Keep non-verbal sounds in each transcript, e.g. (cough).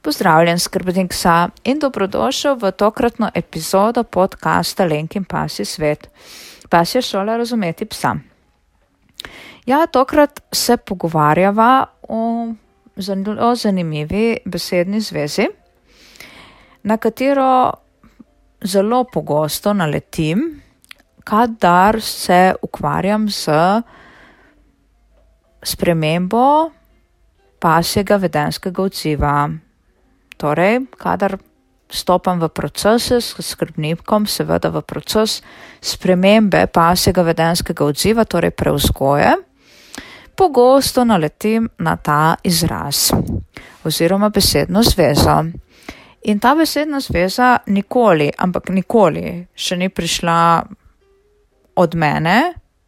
Pozdravljen, skrbnik psa in dobrodošel v tokratno epizodo podcasta Lenkin Pasi svet. Pas je šola razumeti psa. Ja, tokrat se pogovarjava o zelo zanimivi besedni zvezi, na katero zelo pogosto naletim, kadar se ukvarjam z spremembo pasjega vedenskega odziva. Torej, kadar stopam v proces s skrbnikom, seveda v proces spremembe pasjega vedenskega odziva, torej preuzgoje, pogosto naletim na ta izraz oziroma besedno zvezo. In ta besedna zveza nikoli, ampak nikoli še ni prišla od mene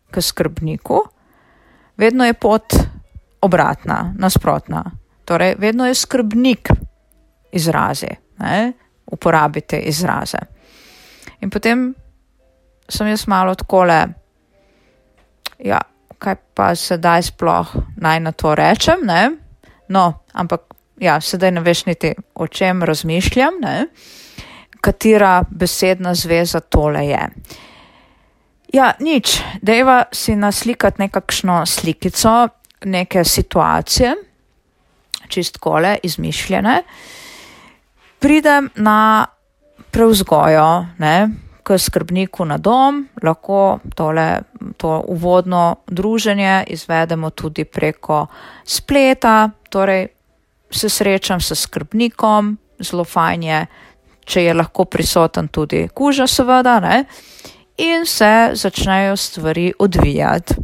k skrbniku, vedno je pot obratna, nasprotna. Torej, vedno je skrbnik izrazi, ne? uporabite izraze. In potem sem jaz malo takole, ja, kaj pa sedaj sploh naj na to rečem, ne? No, ampak ja, sedaj ne veš niti o čem razmišljam, ne? Katera besedna zveza tole je. Ja, nič, dejva si naslikati nekakšno slikico neke situacije, čistkole, izmišljene. Uh, pridem na preuzgojo, ne, k skrbniku na dom, lahko tole, to uvodno druženje izvedemo tudi preko spleta, torej se srečam s skrbnikom, zelo fajn je, če je lahko prisoten tudi kuža, seveda, ne, in se začnejo stvari odvijati.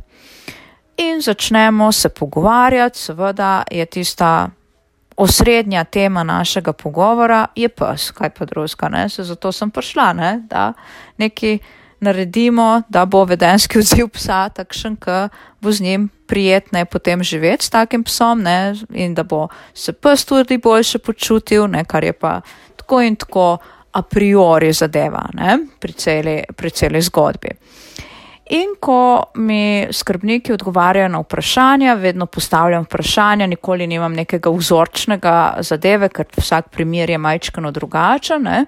In začnemo se pogovarjati, seveda je tista osrednja tema našega pogovora je pes, kaj pa drugega, ne, se zato sem prišla, ne, da nekaj naredimo, da bo vedenski odziv psa takšen, ki bo z njim prijetne potem živeti s takim psom, ne, in da bo se pes tudi boljše počutil, ne, kar je pa tako in tako a priori zadeva, ne, pri celi, pri celi zgodbi. In ko mi skrbniki odgovarjajo na vprašanja, vedno postavljam vprašanja, nikoli nimam nekega vzorčnega zadeve, ker vsak primer je majčkano drugačen. Ne?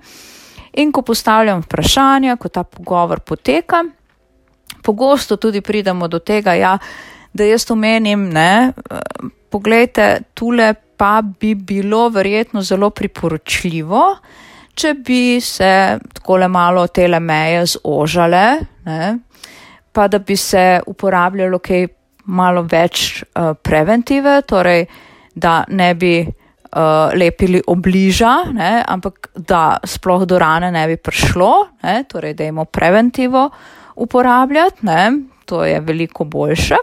In ko postavljam vprašanja, ko ta pogovor poteka, pogosto tudi pridemo do tega, ja, da jaz omenim, ne, pogledajte, tule pa bi bilo verjetno zelo priporočljivo, če bi se takole malo tele meje zožale. Ne? Pa da bi se uporabljalo kaj malo več uh, preventive, torej da ne bi uh, lepili obliža, ne, ampak da sploh do rane ne bi prišlo, ne, torej da imamo preventivo uporabljati, ne, to je veliko boljše.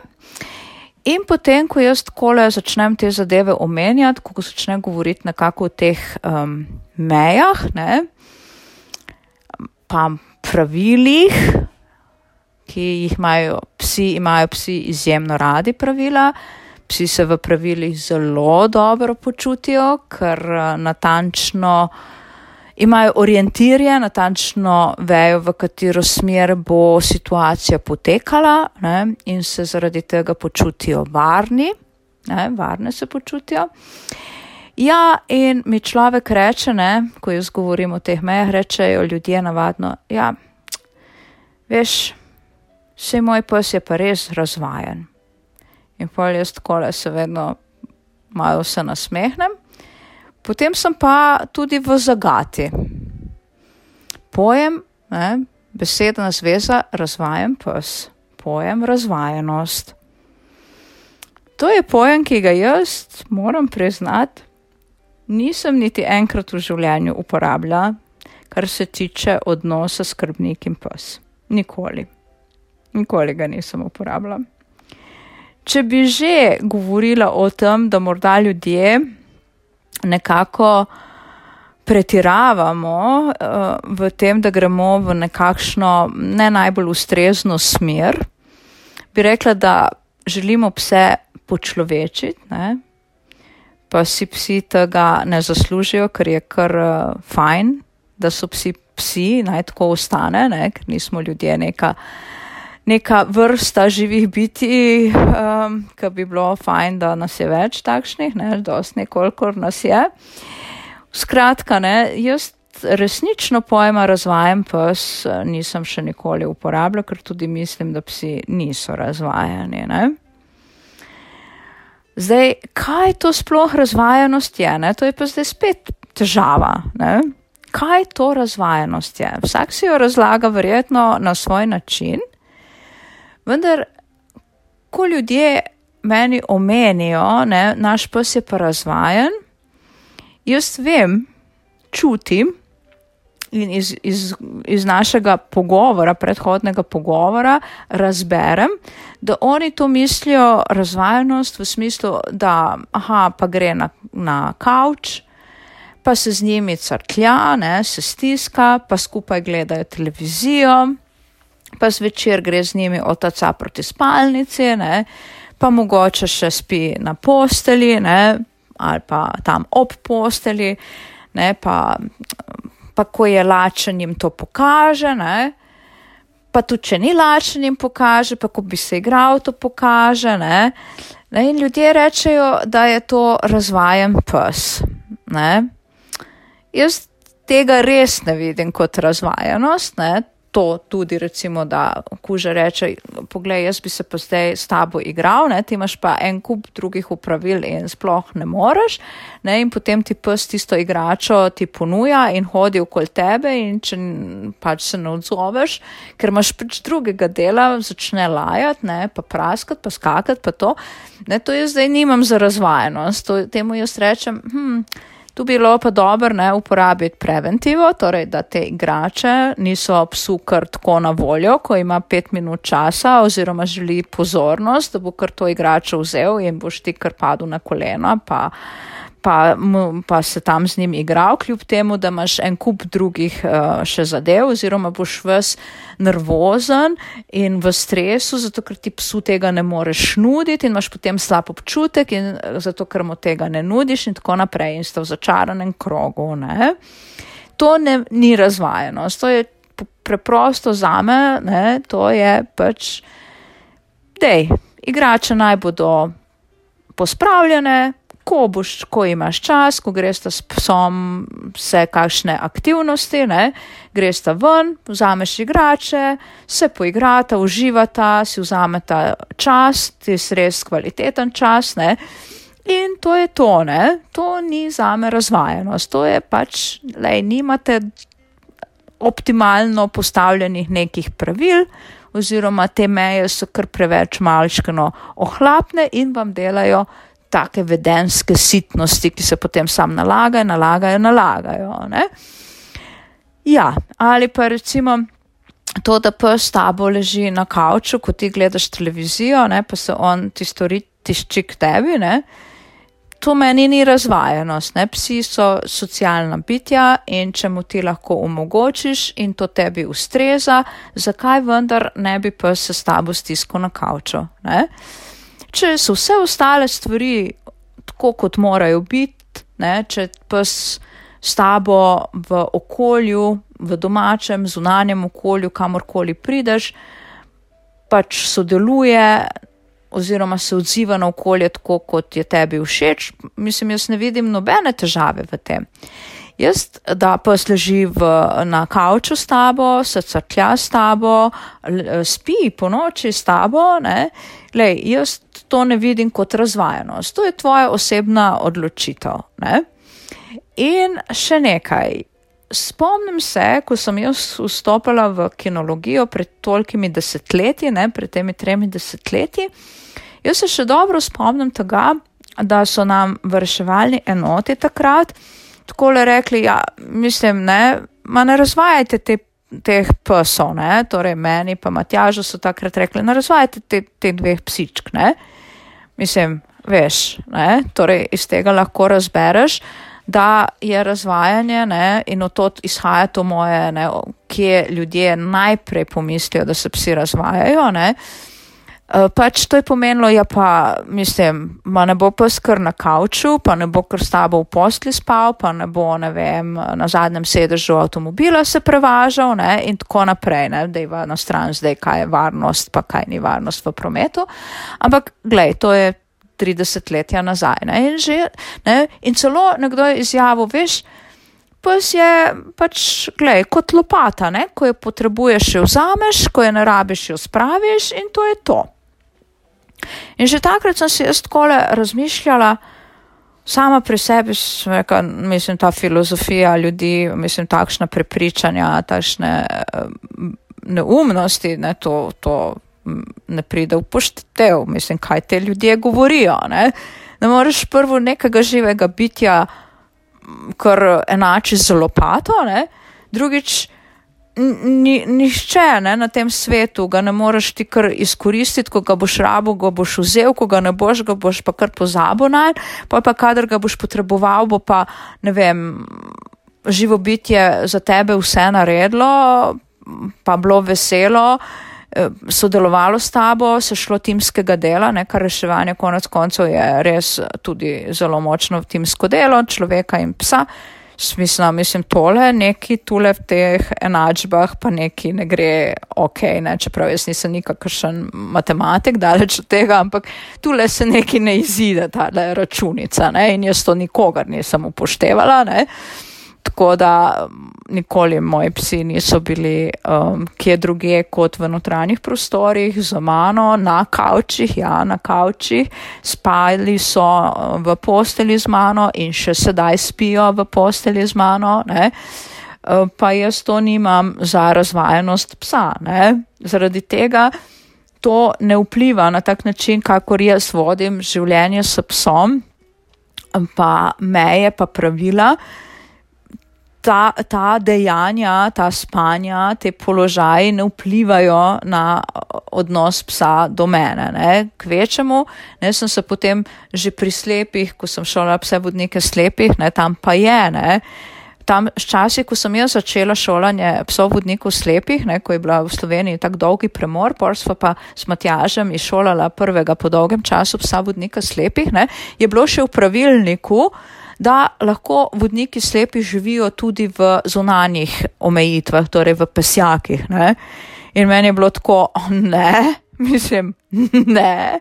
In potem, ko jaz takole začnem te zadeve omenjati, ko začnem govoriti nekako o teh um, mejah, ne, pa pravilih, ki jih imajo psi, imajo psi izjemno radi pravila. Psi se v pravilih zelo dobro počutijo, ker eh, natančno imajo orientirje, natančno vejo, v katero smer bo situacija potekala ne, in se zaradi tega počutijo varni, ne, varne se počutijo. Ja, in mi človek reče, ne, ko jaz govorim o teh mejah, rečejo ljudje navadno, ja, veš, Vse moj pes je pa res razvajen. In pa jaz tako le se vedno malo se nasmehnem. Potem sem pa tudi v zagati. Pojem, ne, besedna zveza, razvajen pes. Pojem razvajenost. To je pojem, ki ga jaz moram priznati, nisem niti enkrat v življenju uporabljala, kar se tiče odnosa skrbnik in pes. Nikoli. Nikoli ga nisem uporabljala. Če bi že govorila o tem, da morda ljudje nekako pretiravamo uh, v tem, da gremo v nekakšno ne najbolj ustrezno smer, bi rekla, da želimo pse počlovečiti, ne? pa si psi tega ne zaslužijo, ker je kar uh, fajn, da so psi psi, naj tako ostane, ne? ker nismo ljudje neka neka vrsta živih biti, um, ki bi bilo fajn, da nas je več takšnih, ne, dosti nekolikor nas je. Skratka, ne, jaz resnično pojma razvajen pes nisem še nikoli uporabljal, ker tudi mislim, da psi niso razvajani. Ne. Zdaj, kaj to sploh razvajenost je? Ne? To je pa zdaj spet težava. Ne? Kaj to razvajenost je? Vsak si jo razlaga verjetno na svoj način, vendar, ko ljudje meni omenijo, ne, naš pes je pa razvajen, jaz vem, čutim in iz, iz, iz našega pogovora, predhodnega pogovora, razberem, da oni to mislijo razvajenost v smislu, da aha, pa gre na, na kavč, pa se z njimi crklja, ne, se stiska, pa skupaj gledajo televizijo, pa zvečer gre z njimi otaca proti spalnici, ne, pa mogoče še spi na posteli, ne, ali pa tam ob posteli, ne, pa, pa ko je lačen, jim to pokaže, ne, pa tudi, če ni lačen, jim pokaže, pa ko bi se igral, to pokaže, ne, ne in ljudje rečejo, da je to razvajen pes, ne. Jaz tega res ne vidim kot razvajenost, ne, to tudi recimo, da kuža reče, poglej, jaz bi se pa zdaj s tabo igral, ne, ti imaš pa en kup drugih upravil in sploh ne moreš, ne, in potem ti pes tisto igračo ti ponuja in hodi okoli tebe in če pač se ne odzoveš, ker imaš pač drugega dela, začne lajati, ne, pa praskati, pa skakati, pa to, ne, to jaz zdaj nimam za razvajenost, to, temu jaz rečem, hm, Tu bi bilo pa dobro ne uporabiti preventivo, torej da te igrače niso psu kar tako na voljo, ko ima pet minut časa oziroma želi pozornost, da bo kar to igračo vzel in boš ti kar padel na kolena, pa pa, pa se tam z njim igral, kljub temu, da imaš en kup drugih uh, še zadev, oziroma boš ves nervozen in v stresu, zato ker ti psu tega ne moreš nuditi in imaš potem slab občutek in eh, zato, ker mu tega ne nudiš in tako naprej in sta v začaranem krogu. Ne? To ne, ni razvajenost, to je preprosto zame, ne? to je pač, dej, igrače naj bodo pospravljene, ko boš, ko imaš čas, ko greš s psom vse kakšne aktivnosti, ne, greš ta ven, vzameš igrače, se poigrata, uživata, si vzameta čas, ti je res kvaliteten čas, ne. In to je to, ne, to ni zame razvajenost, to je pač, lej, nimate optimalno postavljenih nekih pravil, oziroma te meje so kar preveč malčkano ohlapne in vam delajo take vedenske sitnosti, ki se potem sam nalagajo, nalagajo, nalagajo. Ne? Ja, ali pa recimo to, da pes tabo leži na kavču, ko ti gledaš televizijo, ne, pa se on ti stori tišči k tebi, ne. To meni ni razvajenost, ne, psi so socialna bitja in če mu ti lahko omogočiš in to tebi ustreza, zakaj vendar ne bi pes se s tabo stiskal na kavču, ne. Uh, če so vse ostale stvari tako, kot morajo biti, ne, če pes s tabo v okolju, v domačem, zunanjem okolju, kamorkoli prideš, pač sodeluje oziroma se odziva na okolje tako, kot je tebi všeč, mislim, jaz ne vidim nobene težave v tem. Jaz, da pes leži v, na kavču s tabo, se crklja s tabo, spi po noči s tabo, ne, lej, jaz to ne vidim kot razvajenost. To je tvoja osebna odločitev. Ne? In še nekaj. Spomnim se, ko sem jaz vstopila v kinologijo pred tolkimi desetletji, ne, pred temi tremi desetletji, jaz se še dobro spomnim tega, da so nam v reševalni enoti takrat tako le rekli, ja, mislim, ne, ne razvajajte te teh psov, ne, torej meni pa Matjažu so takrat rekli, ne razvajajte te, te dveh psičk, ne. Mislim, veš, ne, torej iz tega lahko razbereš, da je razvajanje, ne, in od tod izhaja to moje, ne, kje ljudje najprej pomislijo, da se psi razvajajo, ne. Eh, pač to je pomenilo, ja pa, mislim, ma ne bo pes kar na kavču, pa ne bo kar s tabo v posli spal, pa ne bo, ne vem, na zadnjem sedežu avtomobila se prevažal, ne, in tako naprej, ne, da je na stran zdaj, kaj je varnost, pa kaj ni varnost v prometu. Ampak, glej, to je 30 letja nazaj, ne, in že, ne, in celo nekdo je izjavil, veš, pes je pač, gledaj, kot lopata, ne? ko jo potrebuješ, jo vzameš, ko jo ne rabiš, jo spraviš in to je to. In že takrat sem si jaz takole razmišljala, sama pri sebi, reka, mislim, ta filozofija ljudi, mislim, takšna prepričanja, takšne neumnosti, ne, to, to ne pride v poštev, mislim, kaj te ljudje govorijo. Ne, ne moreš prvo nekega živega bitja kar enači z lopato, ne? drugič, ni, nišče ne, na tem svetu ga ne moreš ti kar izkoristiti, ko ga boš rabo, ga boš vzel, ko ga ne boš, ga boš pa kar pozabo naj, pa pa kadar ga boš potreboval, bo pa, ne vem, živo bitje za tebe vse naredilo, pa bilo veselo. Eh, sodelovalo s tabo, se šlo timskega dela, ne, kar reševanje konec koncev je res tudi zelo močno timsko delo človeka in psa. Smisla, mislim, tole, neki tule v teh enačbah, pa neki ne gre ok, ne, čeprav jaz nisem nikakršen matematik, daleč od tega, ampak tule se neki ne izide, ta računica, ne, in jaz to nikogar nisem upoštevala, ne. Uh, Tako da um, nikoli moji psi niso bili um, kje druge kot v notranjih prostorih, za mano, na kavčih, ja, na kavčih. Spali so um, v posteli z mano in še sedaj spijo v posteli z mano. Ne. Um, pa jaz to nimam za razvajenost psa. Ne. Zaradi tega to ne vpliva na tak način, kakor jaz vodim življenje s psom, pa meje, pa pravila ta, ta dejanja, ta spanja, te položaji ne vplivajo na odnos psa do mene. Ne. Kvečemu, ne sem se potem že pri slepih, ko sem šola pse vodnike slepih, ne, tam pa je. Ne. Tam časi, ko sem jaz začela šolanje psov vodnikov slepih, ne, ko je bila v Sloveniji tako dolgi premor, porstva pa s Matjažem izšolala prvega po dolgem času psa vodnika slepih, ne, je bilo še v pravilniku, da lahko vodniki slepi živijo tudi v zunanjih omejitvah, torej v pesjakih. Ne? In meni je bilo tako, ne, (laughs) mislim, ne.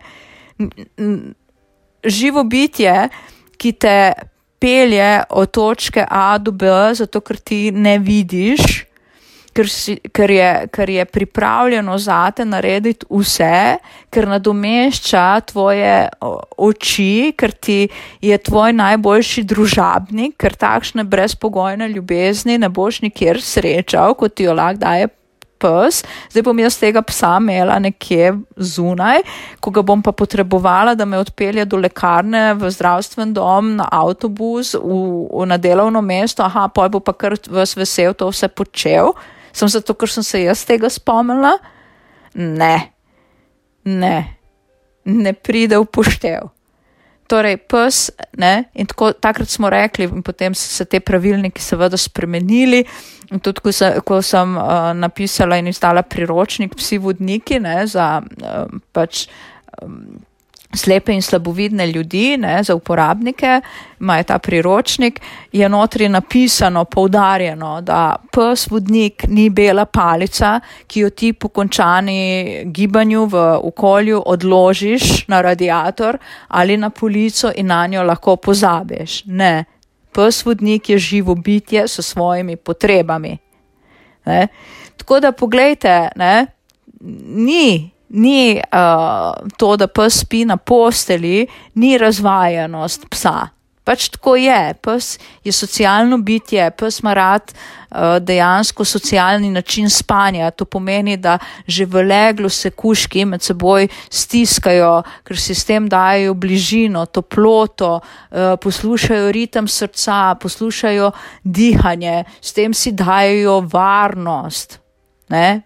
Živo bitje, ki te pelje od točke A do B, zato ker ti ne vidiš, ker, si, ker, je, ker je pripravljeno zate narediti vse, ker nadomešča tvoje oči, ker ti je tvoj najboljši družabnik, ker takšne brezpogojne ljubezni ne boš nikjer srečal, kot ti jo lahko daje. Pes. Zdaj bom jaz tega psa imela nekje zunaj, ko ga bom pa potrebovala, da me odpelje do lekarne, v zdravstven dom, na avtobus, v, v, na delovno mesto, aha, pa bo pa kar vse vesel to vse počel. Sem zato, ker sem se jaz tega spomnila? Ne, ne, ne pride v poštev. Torej, pes, ne, in tako, takrat smo rekli, in potem so se te pravilniki seveda spremenili. In tudi, ko, se, ko sem uh, napisala in izdala priročnik Psi vodniki, ne, za uh, pač. Um, slepe in slabovidne ljudi, ne, za uporabnike, imajo ta priročnik, je notri napisano, poudarjeno, da pes vodnik ni bela palica, ki jo ti po končani gibanju v okolju odložiš na radiator ali na polico in na njo lahko pozabiš. Ne, pes vodnik je živo bitje s svojimi potrebami. Ne. Tako da pogledajte, ne, ni ni uh, to, da pes spi na posteli, ni razvajenost psa. Pač tako je. Pes je socialno bitje, pes ima rad uh, dejansko socialni način spanja. To pomeni, da že v leglu se kuški med seboj stiskajo, ker si s tem dajo bližino, toploto, uh, poslušajo ritem srca, poslušajo dihanje, s tem si dajo varnost. Ne?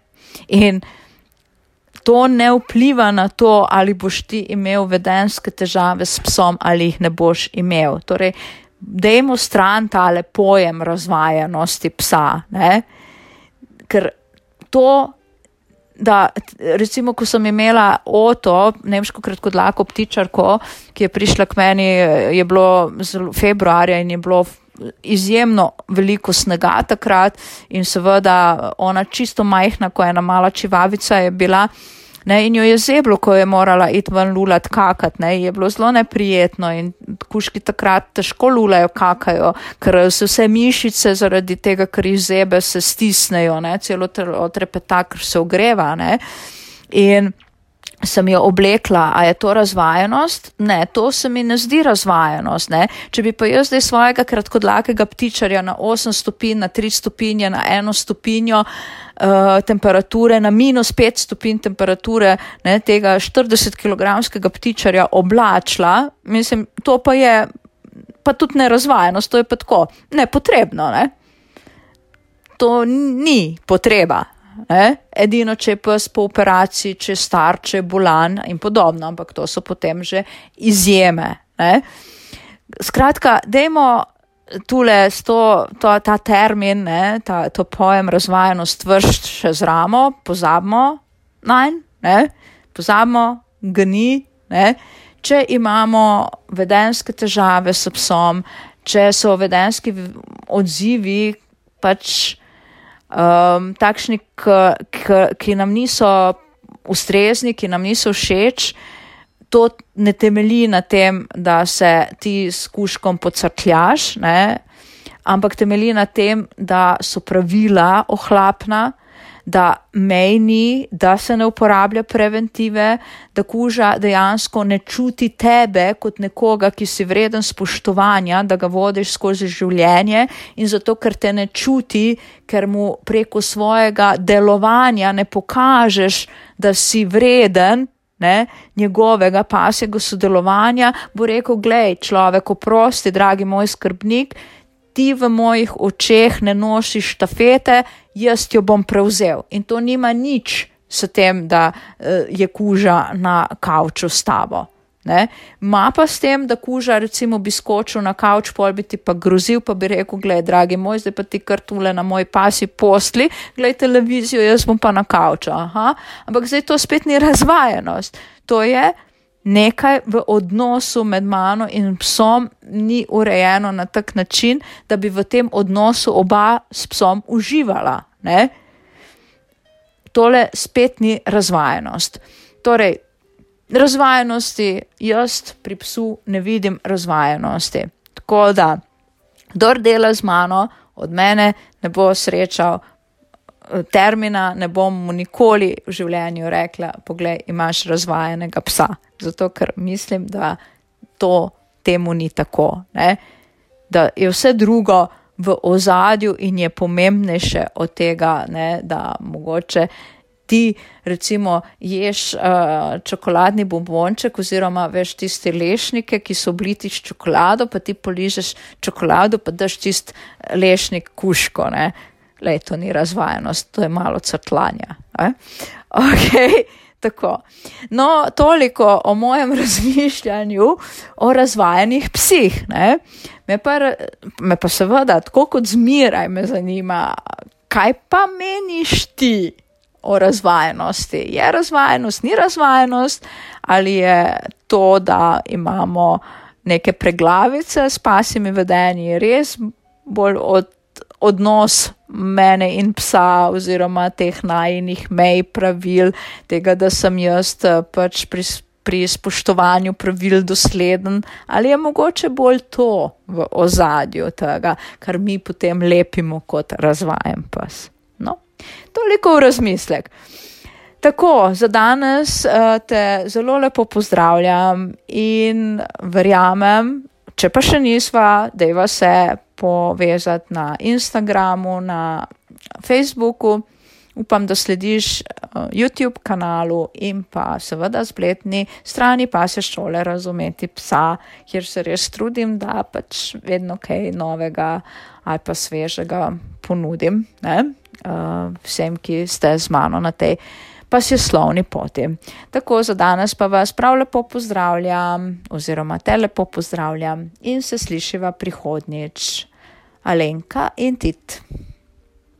In to ne vpliva na to, ali boš ti imel vedenske težave s psom ali jih ne boš imel. Torej, dejmo stran tale pojem razvajanosti psa. Ne? Ker to, da recimo, ko sem imela oto, nemško kratkodlako ptičarko, ki je prišla k meni, je bilo februarja in je bilo izjemno veliko snega takrat in seveda ona čisto majhna, ko je ena mala čivavica je bila, Ne, in jo je zeblo, ko je morala iti ven lulat kakat, ne, je bilo zelo neprijetno in kuški takrat težko lulajo kakajo, ker se vse mišice zaradi tega, ker jih zebe se stisnejo, ne, celo trepeta, ker se ogreva, ne. In sem jo oblekla, a je to razvajenost? Ne, to se mi ne zdi razvajenost. Ne? Če bi pa jaz zdaj svojega kratkodlakega ptičarja na 8 stopinj, na 3 stopinje, na 1 stopinjo uh, temperature, na minus 5 stopinj temperature ne, tega 40 kg ptičarja oblačila, mislim, to pa je pa tudi nerazvajenost, to je pa tako nepotrebno. Ne? To ni potreba. Ne? Edino, če je pes po operaciji, če je star, če je bolan in podobno, ampak to so potem že izjeme. Ne? Skratka, dajmo tule to, to, ta termin, ne, ta, to pojem razvajenost vršt še z ramo, pozabimo najn, ne, pozabimo, gni, ne. Če imamo vedenske težave s psom, če so vedenski odzivi pač um, takšni, ki nam niso ustrezni, ki nam niso všeč, to ne temelji na tem, da se ti s kuškom pocrtljaš, ne? ampak temelji na tem, da so pravila ohlapna, da mejni, da se ne uporablja preventive, da kuža dejansko ne čuti tebe kot nekoga, ki si vreden spoštovanja, da ga vodiš skozi življenje in zato, ker te ne čuti, ker mu preko svojega delovanja ne pokažeš, da si vreden. Ne, njegovega pasjega sodelovanja bo rekel: Glej, človek, oprosti, dragi moj skrbnik, ti v mojih očeh ne nosiš štafete, jaz jo bom prevzel. In to nima nič s tem, da uh, je kuža na kavču s tabo. Ne? Ma pa s tem, da kuža recimo bi skočil na kavč, pol bi ti pa grozil, pa bi rekel, gledaj, dragi moj, zdaj pa ti kar tule na moj pasi postli, gledaj televizijo, jaz bom pa na kavču. Aha. Ampak zdaj to spet ni razvajenost. To je nekaj v odnosu med mano in psom ni urejeno na tak način, da bi v tem odnosu oba s psom uživala. Ne? Tole spet ni razvajenost. Torej, razvajenosti jaz pri psu ne vidim razvajenosti. Tako da, kdo dela z mano, od mene ne bo srečal termina, ne bom mu nikoli v življenju rekla: Poglej, imaš razvajenega psa zato ker mislim, da to temu ni tako. Ne? Da je vse drugo v ozadju in je pomembnejše od tega, ne? da mogoče ti recimo ješ uh, čokoladni bombonček oziroma veš tiste lešnike, ki so obliti s čokolado, pa ti poližeš čokolado, pa daš tist lešnik kuško. Ne? Lej, to ni razvajenost, to je malo crtlanja. Okay. (laughs) Tako. No, toliko o mojem (laughs) razmišljanju o razvajenih psih. Me pa, me pa seveda, tako kot zmeraj, me zanima, kaj pa meniš ti o razvajenosti? Je razvajenost, ni razvajenost, ali je to, da imamo neke preglavice s pasimi vedenji, res bolj od, odnos mene in psa, oziroma teh najnih mej, pravil, tega, da sem jaz eh, pač pri, pri spoštovanju pravil dosleden, ali je mogoče bolj to v ozadju tega, kar mi potem lepimo kot razvajen pes. No, toliko v razmislek. Tako, za danes uh, te zelo lepo pozdravljam in verjamem, če pa še nisva, da je vse povezati na Instagramu, na Facebooku. Upam, da slediš uh, YouTube kanalu in pa seveda spletni strani pa se šole razumeti psa, kjer se res trudim, da pač vedno kaj novega ali pa svežega ponudim ne? uh, vsem, ki ste z mano na tej pa si slovni poti. Tako za danes pa vas prav lepo pozdravljam oziroma te lepo pozdravljam in se slišiva prihodnjič. Alenka in Tit.